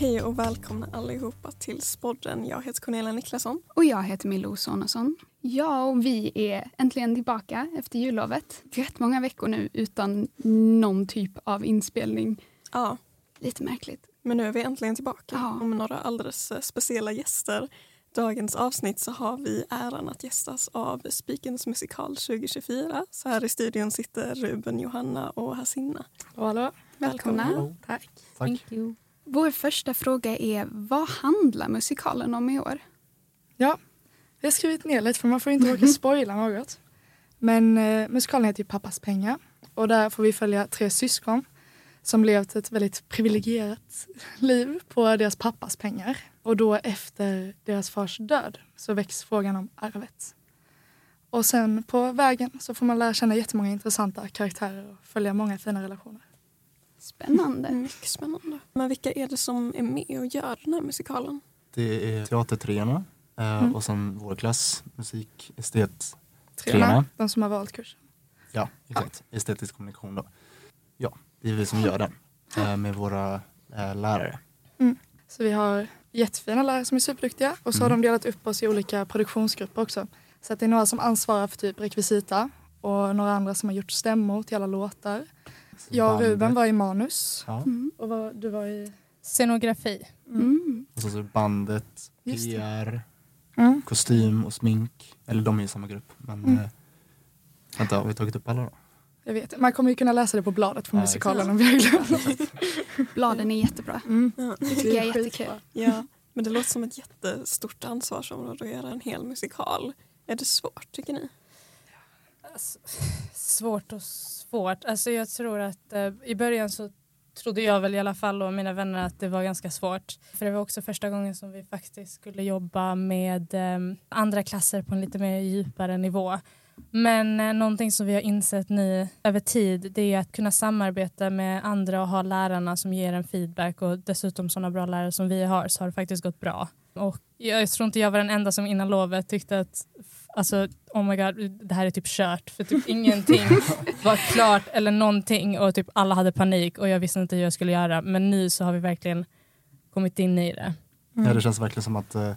Hej och välkomna allihopa till Spodden. Jag heter Cornelia Niklasson. Och jag heter Milou Sonesson. Ja, och vi är äntligen tillbaka efter jullovet. Rätt många veckor nu utan någon typ av inspelning. Ja, Lite märkligt. men nu är vi äntligen tillbaka Ja. och med några alldeles eh, speciella gäster. Dagens avsnitt så har vi äran att gästas av Spikens musikal 2024. Så här i studion sitter Ruben, Johanna och Hasinna. Hallå. Välkomna. Välkomna. Tack. Tack. Vår första fråga är, vad handlar musikalen om i år? Ja, jag har skrivit ner lite för man får inte råka spoila något. Men eh, musikalen heter ju Pappas pengar och där får vi följa tre syskon som levt ett väldigt privilegierat liv på deras pappas pengar. Och då efter deras fars död så väcks frågan om arvet. Och sen på vägen så får man lära känna jättemånga intressanta karaktärer och följa många fina relationer. Spännande. Mycket spännande. Men vilka är det som är med och gör den här musikalen? Det är teatertreorna eh, Mm. och sen vår klass, musik, estet, Treorna, de som har valt kursen. ja exakt, estetisk kommunikation då. Ja, det är vi som gör den eh, med våra eh, lärare. Så vi har jättefina lärare som är superduktiga och så har Mm. de delat upp oss i olika produktionsgrupper också. Så att det är några som ansvarar för typ rekvisita och några andra som har gjort stämmor till alla låtar. Jag och. Ruben var i manus Ja, Mm. och vad, du var i... Scenografi. Mm. och så, så bandet, Just. PR, Mm. kostym och smink. Eller de är i samma grupp. Men Mm. eh, vänta, har vi tagit upp alla då? Jag vet, man kommer ju kunna läsa det på bladet från Ja, musikalen om vi har glömt. Bladen är jättebra. Mm. Ja. Det tycker jag är jättekul. Ja, men det låter som ett jättestort ansvarsområde att göra en hel musikal. Är det svårt tycker ni? Alltså, svårt och svårt. Alltså jag tror att eh, i början så trodde jag väl i alla fall och mina vänner att det var ganska svårt. För det var också första gången som vi faktiskt skulle jobba med eh, andra klasser på en lite mer djupare nivå. Men eh, någonting som vi har insett nu över tid det är att kunna samarbeta med andra och ha lärarna som ger en feedback och dessutom sådana bra lärare som vi har så har det faktiskt gått bra. Och jag tror inte jag var den enda som innan lovet tyckte att alltså oh my god, det här är typ kört för typ ingenting var klart eller någonting och typ alla hade panik och jag visste inte hur jag skulle göra men nu så har vi verkligen kommit in i det. Ja, det känns verkligen som att eh,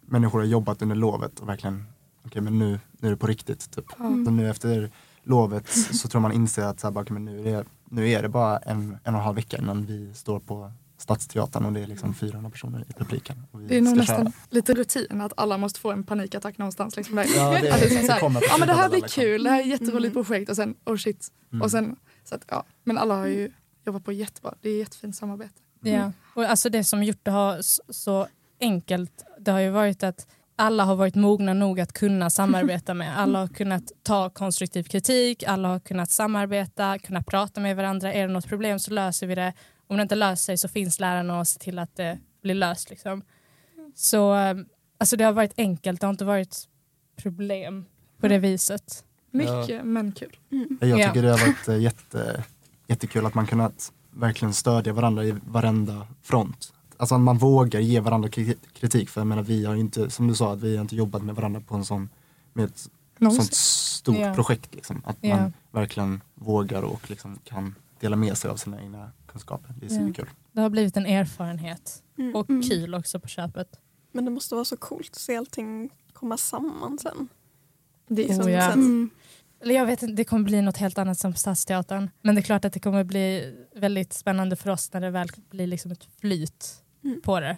människor har jobbat under lovet och verkligen, okej men nu, nu är det på riktigt. Typ. Så nu efter lovet så tror man inser att så här, bara, okej, men nu, är det, nu är det bara en, en och en halv vecka innan vi står på Stadsteatern och det är liksom 400 personer i publiken. Och vi Det är nog nästan köra. lite rutin att alla måste få en panikattack någonstans. Liksom. Ja, det, är så det här, ja men det här blir liksom. kul, det här är ett jätteroligt Mm. projekt och sen oh shit. Mm. Och sen, så att, ja. Men alla har ju jobbat på jättebra, det är jättefint samarbete. Ja. Och alltså det som gjort det har så enkelt det har ju varit att alla har varit mogna nog att kunna samarbeta med. Alla har kunnat ta konstruktiv kritik, alla har kunnat samarbeta, kunna prata med varandra. Är det något problem så löser vi det. Om det inte löser sig så finns lärarna och ser till att det blir löst. Liksom. Så eh, alltså det har varit enkelt, det har inte varit problem på det viset. Mycket men kul. Jag Ja. tycker det har varit eh, jätte, jättekul att man kunnat verkligen stödja varandra i varenda front. Alltså att man vågar ge varandra kri- kritik för jag menar vi har ju inte, som du sa, att vi har inte jobbat med varandra på en sån, med ett Någonsin. sånt stort Ja. projekt. Liksom. Att Ja. man verkligen vågar och liksom kan dela med sig av sina egna kunskaper. Det är Ja. superkul. Det har blivit en erfarenhet Mm. och Mm. kul också på köpet. Men det måste vara så coolt att se allting komma samman sen. Det är Oh, ja. sen- Mm. Eller jag vet inte, det kommer bli något helt annat som på Stadsteatern. Men det är klart att det kommer bli väldigt spännande för oss när det väl blir liksom ett flyt Mm. på det.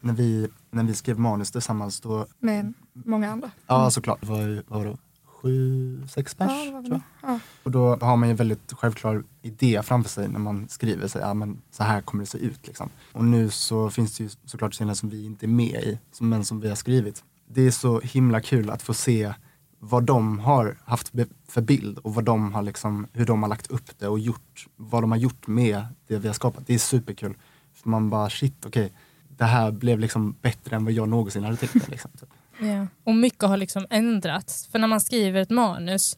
När vi, när vi skrev manus tillsammans då, med många andra. ja såklart, vad var det, sju, sex pers Ja, tror jag. Ja. Och då har man ju väldigt självklar idé framför sig när man skriver sig, ja men så här kommer det se ut liksom. Och nu så finns det ju såklart scener som vi inte är med i, som, men som vi har skrivit. Det är så himla kul att få se vad de har haft för bild och vad de har liksom, hur de har lagt upp det och gjort, vad de har gjort med det vi har skapat. Det är superkul. För man bara shit, okej, det här blev liksom bättre än vad jag någonsin hade tänkt mig. Liksom, typ. Ja. Och mycket har liksom ändrats. För när man skriver ett manus,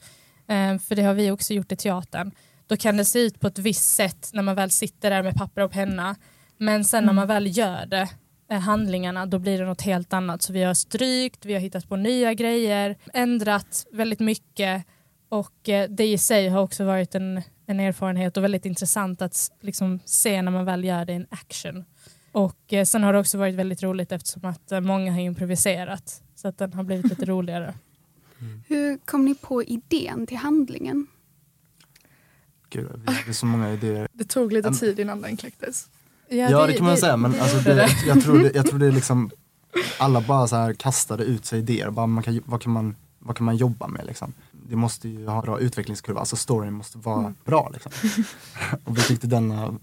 eh, för det har vi också gjort i teatern, då kan det se ut på ett visst sätt när man väl sitter där med papper och penna. Men sen när man väl gör det, eh, handlingarna, då blir det något helt annat. Så vi har strykt, vi har hittat på nya grejer, ändrat väldigt mycket och eh, det i sig har också varit en, en erfarenhet och väldigt intressant att liksom, se när man väl gör det in action. Och eh, sen har det också varit väldigt roligt eftersom att eh, många har improviserat. Så att den har blivit lite roligare. Hur kom ni på idén till handlingen? Gud, vi hade så många idéer. Det tog lite Um, tid innan den kläcktes. Ja, det, kan man säga, men det alltså, det, jag tror det, jag tror det är liksom alla bara så här kastade ut sig idéer. Bara man kan, vad, kan man, vad kan man jobba med liksom? Det måste ju ha en bra utvecklingskurva, alltså storyn måste vara Mm. bra liksom. Och vi tyckte denna,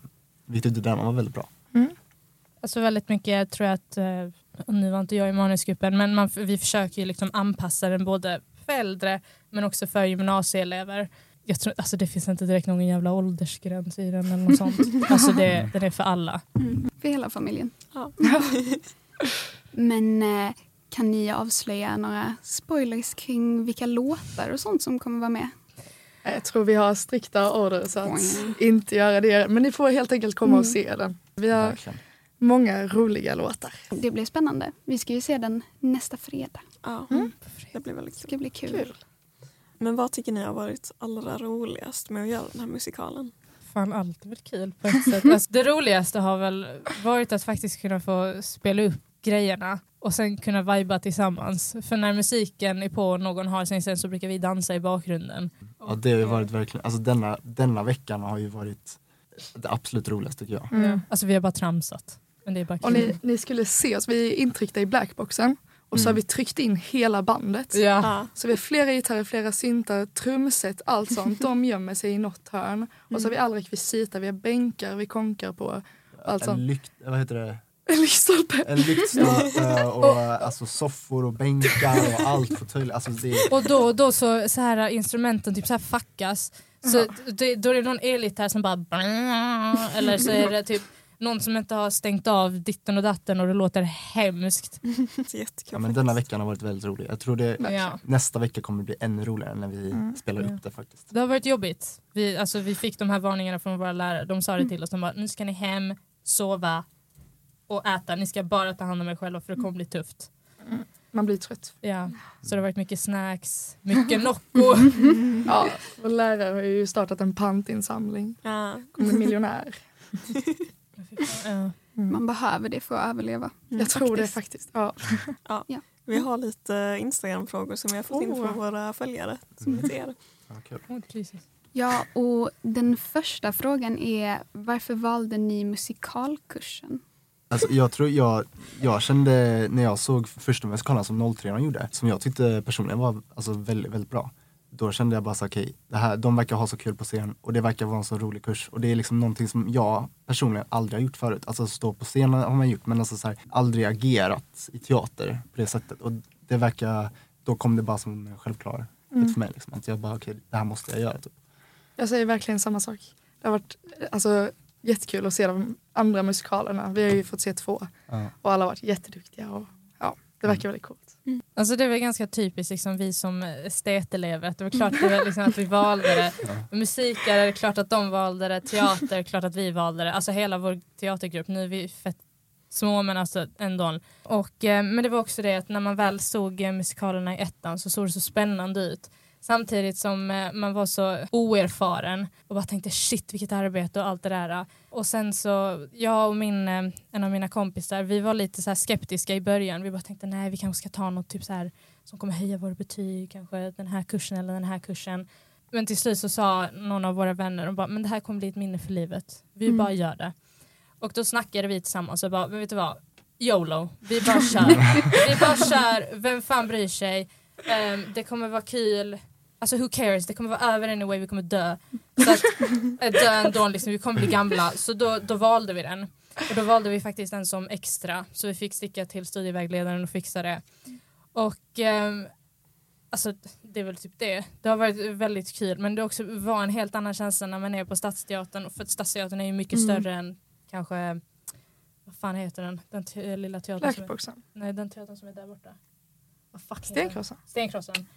vi tyckte denna var väldigt bra. Alltså väldigt mycket tror jag att, eh, och nu var inte jag i manusgruppen, men man, vi försöker ju liksom anpassa den både för äldre men också för gymnasieelever. Jag tror, alltså det finns inte direkt någon jävla åldersgräns i den eller något sånt. Alltså det, den är för alla. För hela familjen. Ja. Men eh, kan ni avslöja några spoilers kring vilka låtar och sånt som kommer vara med? Jag tror vi har strikta order så att Mm. inte göra det. Men ni får helt enkelt komma och Mm. se den. Vi har Verkligen. Många roliga låtar. Det blir spännande. Vi ska ju se den nästa fredag. Ja, Mm. det blir väldigt Det kul. ska bli kul. Kul. Men vad tycker ni har varit allra roligast med att göra den här musikalen? Fan allt är väl kul på ett sätt. Alltså, det roligaste har väl varit att faktiskt kunna få spela upp grejerna och sen kunna viba tillsammans. För när musiken är på och någon har sin scen så brukar vi dansa i bakgrunden. Ja, det har ju varit verkligen, alltså denna, denna veckan har ju varit det absolut roligaste tycker jag. Mm. Alltså vi har bara tramsat. Men det är bara Och ni, ni skulle se oss, vi är intryckta i blackboxen och så Mm. har vi tryckt in hela bandet. Ja. Så vi har flera gitarrer, flera syntar, trumset, allt sånt. De gömmer sig i något hörn. Och så har vi all rekvisita, vi har bänkar, vi konkar på. Allt En sånt. lykt, vad heter det? En lyktstolpe. En lyktstolpe och alltså soffor och bänkar och allt fåtölj. Alltså det är, Och då och då så, så här instrumenten typ så här fuckas. Så det, då är det någon elgitarr som bara eller så är det typ någon som inte har stängt av ditten och datten och det låter hemskt. Det är jättekul. ja, men denna veckan har varit väldigt rolig. Jag tror det, Ja. nästa vecka kommer bli ännu roligare när vi Mm. spelar Ja. upp det faktiskt. Det har varit jobbigt. Vi, alltså, vi fick de här varningarna från våra lärare. De sa det till oss. De bara, nu ska ni hem, sova och äta. Ni ska bara ta hand om er själva för det kommer bli tufft. Man blir trött. Ja. Så det har varit mycket snacks, mycket Nocco. Ja, vår lärare har ju startat en pantinsamling. Ja. Kommer miljonär. Ja. Man behöver det för att överleva. Jag tror det faktiskt. Ja. Vi har lite Instagram-frågor som vi har fått in Oh. från våra följare. Som er. Ja. Oh, Jesus. Ja, och den första frågan är varför valde ni musikalkursen? Alltså, jag tror jag, jag kände när jag såg första musikalen som 03 gjorde, som jag tyckte personligen var alltså, väldigt, väldigt bra. Då kände jag bara så okej, det här, de verkar ha så kul på scen och det verkar vara en så rolig kurs. Och det är liksom någonting som jag personligen aldrig har gjort förut. Alltså stå på scen har man gjort men alltså så här, aldrig agerat i teater på det sättet. Och det verkar, då kom det bara som en självklarhet Mm. för mig. Liksom, att jag bara okej, det här måste jag göra. Typ. Jag säger verkligen samma sak. Det har varit alltså, jättekul att se de andra musikalerna. Vi har ju fått se två Ja. och alla har varit jätteduktiga. Och, ja, det verkar väldigt coolt. Alltså det var ganska typiskt liksom, vi som estetelever. att Det var klart det var liksom, att vi valde det. Ja. Musiker är det klart att de valde det. Teater är det klart att vi valde det. Alltså hela vår teatergrupp. Nu är vi fett små men alltså ändå. Och, eh, men det var också det att när man väl såg eh, musikalerna i ettan så såg det så spännande ut. Samtidigt som eh, man var så oerfaren och bara tänkte shit vilket arbete och allt det där. Och sen så, jag och min, eh, en av mina kompisar, vi var lite så skeptiska i början. Vi bara tänkte nej vi kanske ska ta något typ så här som kommer höja våra betyg, kanske den här kursen eller den här kursen. Men till slut så sa någon av våra vänner, de bara, men det här kommer bli ett minne för livet. Vi Mm. bara gör det. Och då snackade vi tillsammans och bara, men vet du vad? YOLO, vi bara kör. vi bara kör, vem fan bryr sig? Ehm, det kommer vara kul. Alltså who cares, det kommer vara över anyway, vi kommer dö. Så att, äh, dö ändå, liksom, vi kommer bli gamla. Så då, då valde vi den. Och då valde vi faktiskt den som extra. Så vi fick sticka till studievägledaren och fixa det. Och ehm, alltså det är väl typ det. Det har varit väldigt kul men det också var en helt annan känsla när man är på Stadsteatern. För Stadsteatern är ju mycket Mm. större än kanske, vad fan heter den? Den te- lilla teatern Blackboxen. nej, den teatern som är där borta. Vad fuck. Stenkrossen.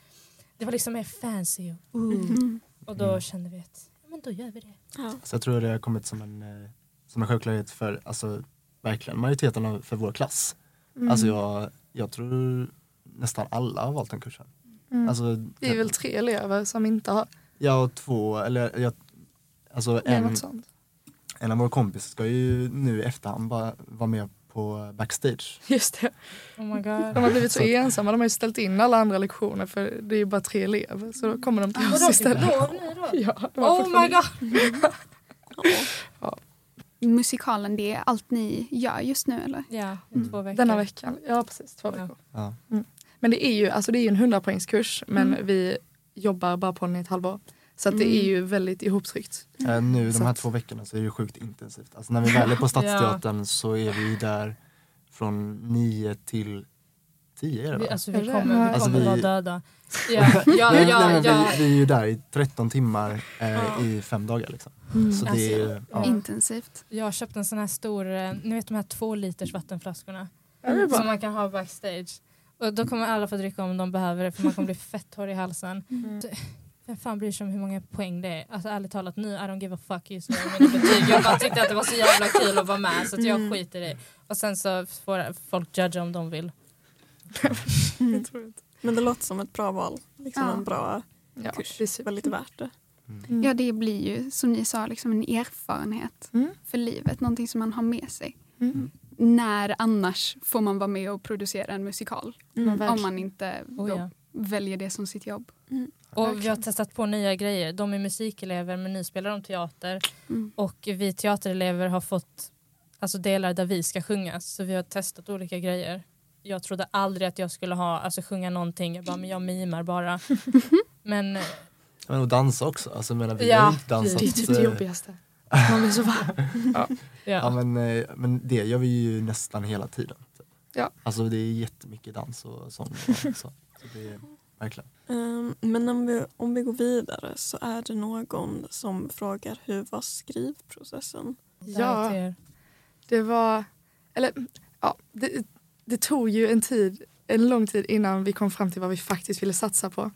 Det var liksom mer fancy och. Mm. och då kände vi att ja, men då gör vi det. Ja. Så jag tror det har kommit som en, eh, som en självklarhet för alltså, verkligen majoriteten av, för vår klass. Mm. Alltså jag, jag tror nästan alla har valt den kursen. Mm. Alltså, det är väl tre elever som inte har Jag och två, eller jag, alltså ja, en, något sånt. en av våra kompisar ska ju nu i efterhand bara vara med på backstage. Just det. Oh my De god. har blivit så ensamma. De har ju ställt in alla andra lektioner för det är ju bara tre elever. Så då kommer de till oss istället. nu då? Ja, de har Oh my god. Musikalen, det är allt ni gör just nu eller? Ja, Mm. två veckor. Denna veckan. Ja, precis. Två Ja. veckor. Ja. Men det är ju, alltså det är ju en 100-poängskurs men Mm. vi jobbar bara på den i ett halvår. Så att det Mm. är ju väldigt ihoptryckt. Eh, nu de här att- två veckorna så är det sjukt intensivt. Alltså när vi väl är på Stadsteatern så är vi där från nio till tio är det Vi, va? alltså, Är vi det? kommer, vi Alltså, kommer vi- vara döda. Ja, ja, ja, ja. Vi, vi är ju där i 13 timmar eh, Ja. i fem dagar liksom. Mm. Så det är ju, ja. Intensivt. Jag har köpt en sån här stor, eh, ni vet de här två liters vattenflaskorna. Ja, det är bra. Som man kan ha backstage. Och då kommer alla få dricka om de behöver det för man kommer bli fett torr i halsen. Mm. Vem fan bryr sig om hur många poäng det är? Alltså ärligt talat nu, I don't give a fuck just nu med mina betyg. Jag bara tyckte att det var så jävla kul att vara med så att jag Mm. skiter i det. Och sen så får folk judga om de vill. Jag tror inte. Men det låter som ett bra val. Liksom Ja. en bra Ja, kurs. det är Väldigt värt det. Mm. Mm. Ja, det blir ju som ni sa liksom en erfarenhet Mm. för livet. Någonting som man har med sig. Mm. När annars får man vara med och producera en musikal? Om man inte Oh, ja. Väljer det som sitt jobb. Och vi har testat på nya grejer. De är musikelever men nu spelar de teater. Mm. Och vi teaterelever har fått alltså, delar där vi ska sjunga. Så vi har testat olika grejer. Jag trodde aldrig att jag skulle ha, alltså, sjunga någonting. Jag bara, men jag mimar bara. men Men och dansa också. Alltså, menar, vi Ja, har inte dansat. Det är typ det eh, jobbigaste. Man blir så varm. ja. Ja, men, eh, men det gör vi ju nästan hela tiden. Ja. Alltså det är jättemycket dans och sång. Och så. Så det är, verkligen. Ehm, men om vi, om vi går vidare så är det någon som frågar hur var skrivprocessen? Ja. Det var, eller ja, det, det tog ju en tid, en lång tid innan vi kom fram till vad vi faktiskt ville satsa på.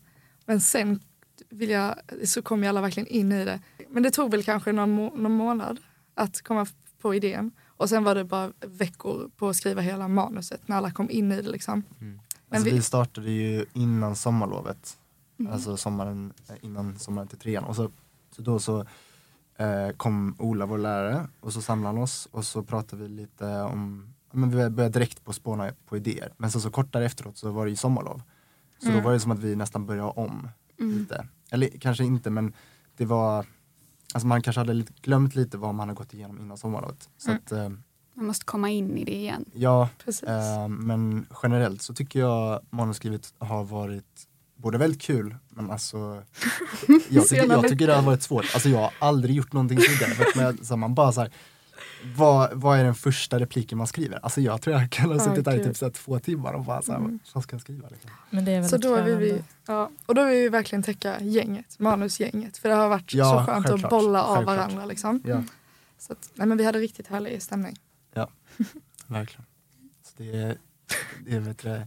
Men sen vill jag, så kom ju alla verkligen in i det. Men det tog väl kanske någon, må, någon månad att komma på idén. Och sen var det bara veckor på att skriva hela manuset när alla kom in i det liksom. Mm. Alltså, vi- vi... startade ju innan sommarlovet. Mm. Alltså sommaren, eh, innan sommaren till trean. Och så, så då så eh, kom Ola, vår lärare, och så samlade han oss och så pratade vi lite om, men vi började direkt på spåna på idéer. Men sen så kort därefteråt så var det ju sommarlov. Så Mm. då var det som att vi nästan började om Mm. lite. Eller kanske inte men det var, alltså man kanske hade glömt lite vad man hade gått igenom innan sommarlovet. Så Mm. att, eh, Man måste komma in i det igen. ja, Precis. Eh, men generellt så tycker jag manusskrivet har varit både väldigt kul men alltså jag tycker, jag tycker det har varit svårt. Alltså jag har aldrig gjort någonting tidigare. Vet man, så man bara så här, vad, vad är den första repliken man skriver? Alltså jag tror jag kan ha suttit där i typ så här två timmar och bara så här, Mm. vad ska jag skriva? Liksom? Men det är Så väldigt då vill vi, ja, och då vill vi verkligen täcka gänget, manusgänget. För det har varit Ja, så skönt att bolla av Självklart. varandra. Liksom. Ja, Så att, nej, men vi hade riktigt härlig stämning. verkligen. Så det är, det är, vet du,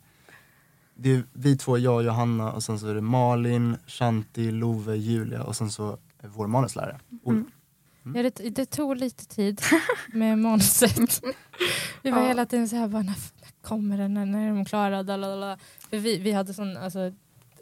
det, är vi två, jag och Johanna och sen så är det Malin, Shanti, Love, Julia och sen så är vår manuslärare. Ola. Mm. Ja, det, det tog lite tid med manuset. Vi var Ja. hela tiden så här, bara, när, när kommer den, när, när är de klara? Dalalala. För vi, vi hade sån alltså,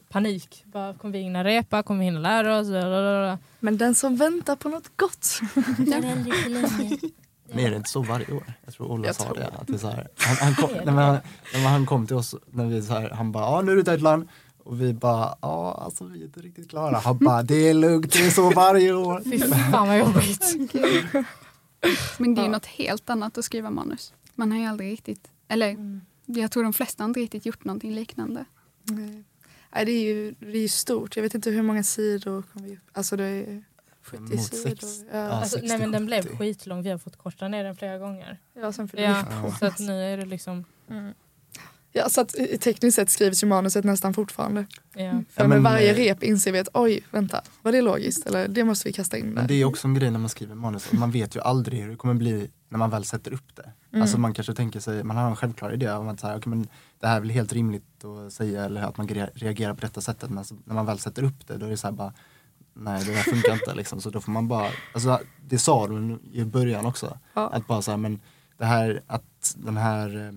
panik. Bara, kommer vi hinna repa? Kommer vi hinna lära oss? Dalalala. Men den som väntar på något gott. Men är det inte så varje år? Jag tror Ola Jag sa tror det. Att det är så här, han, han, kom, nej, men han, nej, han kom till oss när vi så här, han bara, ja nu är det deadline. Och vi bara, ja alltså vi är inte riktigt klara. Han bara, det är lugnt, det är så varje år. Fy fan vad jobbigt. Men det är ju Ja. något helt annat att skriva manus. Man har ju aldrig riktigt, eller Mm. jag tror de flesta har inte riktigt gjort någonting liknande. Nej. Nej, det är ju det är ju stort. Jag vet inte hur många sidor kom vi upp. Alltså det är 70 Mot sidor. sex. Ja. Ja. Alltså, nej, men den 60-70. blev skitlång. Vi har fått korta ner den flera gånger. Ja, sen fyller Ja, så att nu är det liksom... Mm. Ja, så att i- tekniskt sett skrivs ju manuset nästan fortfarande. Ja. För Ja, med men, varje eh, rep inser vi att oj, vänta, var det logiskt? Eller det måste vi kasta in Men där. det är också en grej när man skriver manus, man vet ju aldrig hur det kommer bli när man väl sätter upp det. Mm. Alltså man kanske tänker sig, man har en självklar idé om att så här, okay, men det här är väl helt rimligt att säga eller att man re- reagerar på detta sättet. Men så, när man väl sätter upp det då är det så här bara, nej det där funkar inte liksom. Så då får man bara, alltså det sa du i början också. Ja. Att bara så här, men det här, att den här eh,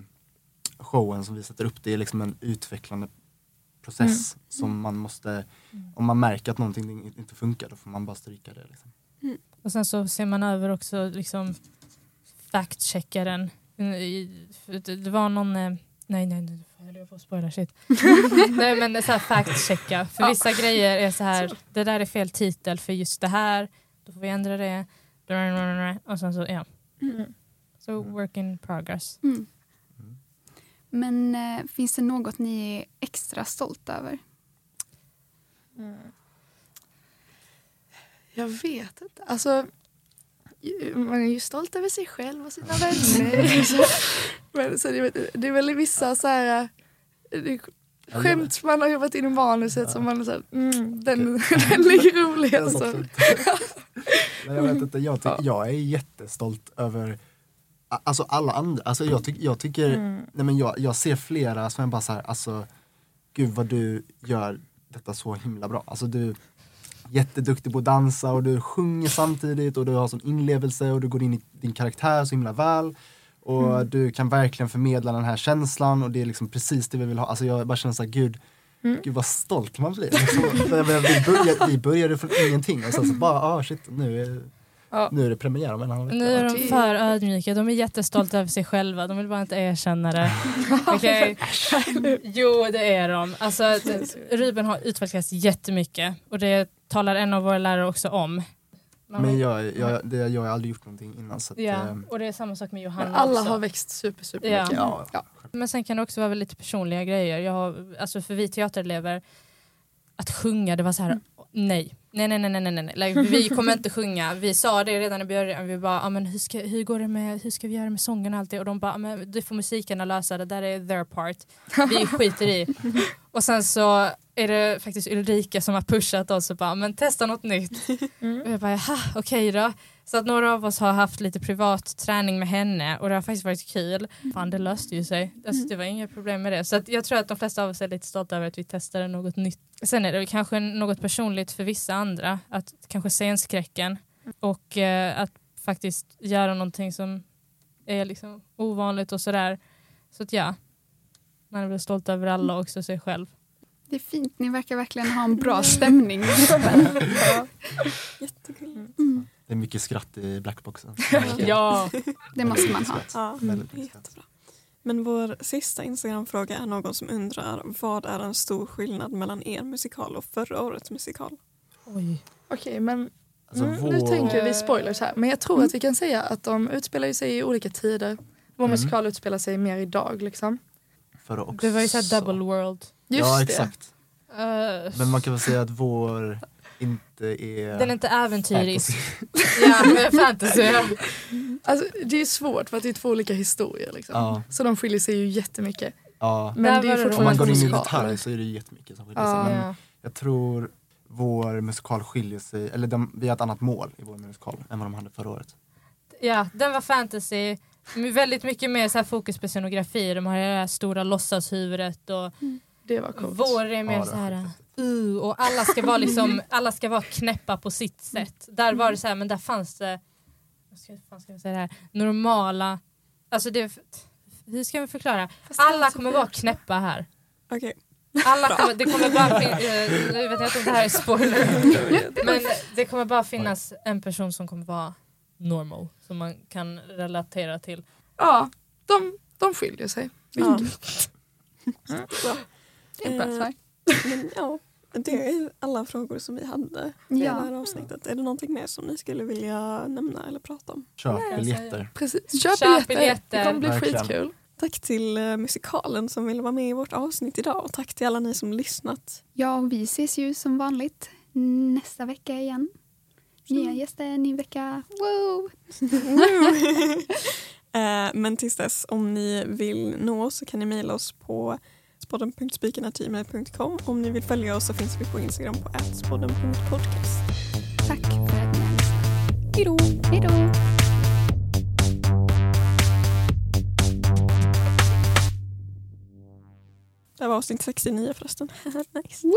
showen som vi sätter upp det är liksom en utvecklande process som man måste, om man märker att någonting inte funkar då får man bara stryka det. Liksom. Och sen så ser man över också liksom fact-checkaren. I- för Det det var någon... Nej, nej, nej. Jag på att spoila shit. nej, men så här fact-checka. För vissa grejer är så här, det där är fel titel för just det här. Då får vi ändra det. Och sen så, ja. Mm. Så work in progress. Mm. Men eh, finns det något ni är extra stolta över? Jag vet inte. Alltså, man är ju stolt över sig själv och sina vänner. Men så det, det är väl vissa så här, eh, det, skämt man har jobbat in i manuset som man här, mm, den, den ligger rolig. Alltså. Nej, jag vet inte, jag, ty- Ja. jag är jättestolt över Alltså alla andra, alltså jag, tyck, jag tycker, Mm. nej men jag, jag ser flera som är bara så här, alltså gud vad du gör detta så himla bra. Alltså du är jätteduktig på att dansa och du sjunger samtidigt och du har sån inlevelse och du går in i din karaktär så himla väl. Och Mm. du kan verkligen förmedla den här känslan och det är liksom precis det vi vill ha. Alltså jag bara känner såhär, gud, Mm. gud vad stolt man blir. Liksom, vi, började, vi började från ingenting och sen så bara, ah shit, nu är, Ja. nu är det premiär om en halv vecka. Nu är de det- för ödmjuka. De är jättestolta över sig själva. De vill bara inte erkänna det. Okej? Jo, det är de. Alltså, Ruben har utvecklats jättemycket och det talar en av våra lärare också om. Men jag, jag, det, jag har aldrig gjort någonting innan så att, Ja, ehm, och det är samma sak med Johanna Men alla också. har växt super, super Ja. mycket. ja. Ja. Men sen kan det också vara lite personliga grejer. Jag har, alltså för vi teaterelever, att sjunga, det var så här, nej. Nej, nej, nej, nej, nej, nej. Like, vi kommer inte sjunga. Vi sa det redan i början. Vi bara, ah, men hur, ska, hur går det med, hur ska vi göra med sången och allt det? Och de bara, ah, men det får musikerna lösa, det där är their part. Vi skiter i. Och sen så är det faktiskt Ulrika som har pushat oss och bara, men testa något nytt. Och jag bara, jaha, okej då. Så att några av oss har haft lite privat träning med henne och det har faktiskt varit kul. Fan det löste ju sig. Alltså, det var inga problem med det. Så att jag tror att de flesta av oss är lite stolta över att vi testade något nytt. Sen är det kanske något personligt för vissa andra. Att kanske scenskräcken och eh, att faktiskt göra någonting som är liksom ovanligt och sådär. Så att ja, man är väl stolt över alla och också sig själv. Det är fint, ni verkar verkligen ha en bra stämning. Jättegulligt. Mm. Det är mycket skratt i blackboxen. Ja, Det måste man ha. Ja, jättebra. Men vår sista Instagram-fråga är någon som undrar vad är en stor skillnad mellan er musikal och förra årets musikal? oj. Okej, men Alltså, mm, nu vår- tänker vi spoilers här. Men jag tror att vi kan säga att de utspelar sig i olika tider. Vår Mm. musikal utspelar sig mer idag liksom. Förra också. Det var ju såhär double world. Just ja det. exakt. Eh, Men man kan väl säga att vår inte är... Den är inte äventyrisk. fantasy. ja, fantasy. ja. Alltså, det är svårt för att det är två olika historier. Liksom. Ja, Så de skiljer sig ju jättemycket. ja. Men det är ju Om man går in i detalj så är det jättemycket som skiljer sig. Men Ja. jag tror vår musikal skiljer sig, eller de, vi har ett annat mål i vår musikal än vad de hade förra året. ja, den var fantasy. Väldigt mycket mer så här fokus på scenografi. De har det här stora låtsashuvudet och Det var coolt. vår är mer Ja, så här uh, och alla ska vara liksom alla ska vara knäppa på sitt sätt. Där var det så här men där fanns det vad ska, fan ska jag säga det här normala alltså det hur ska vi förklara? Alla kommer vara knäppa här. Okej, Alla kommer, det kommer bara fin- eh, nu vet jag inte om det här är spoiler. Men det kommer bara finnas en person som kommer vara normal. Som man kan relatera till. Ja, de, de skiljer sig. ja. Det är ett bra Eh, svar. Men, ja, det är alla frågor som vi hade i det Ja. här avsnittet. Är det någonting mer som ni skulle vilja nämna eller prata om? Köp Nej, biljetter. Precis. Köp, Köp biljetter. biljetter. Det kommer bli Verkligen. skitkul. Tack till eh, musikalen som ville vara med i vårt avsnitt idag och tack till alla ni som lyssnat. Ja, och vi ses ju som vanligt nästa vecka igen. Nya gäster, ny vecka. Wow! Eh, Men tills dess, om ni vill nå oss så kan ni mejla oss på spodden.spiken.gmail.com. Om ni vill följa oss så finns vi på Instagram på spodden.podcast. Tack för att ni har lyssnat. Hej då! Hej då! Det var avsnitt 69 förresten. nice.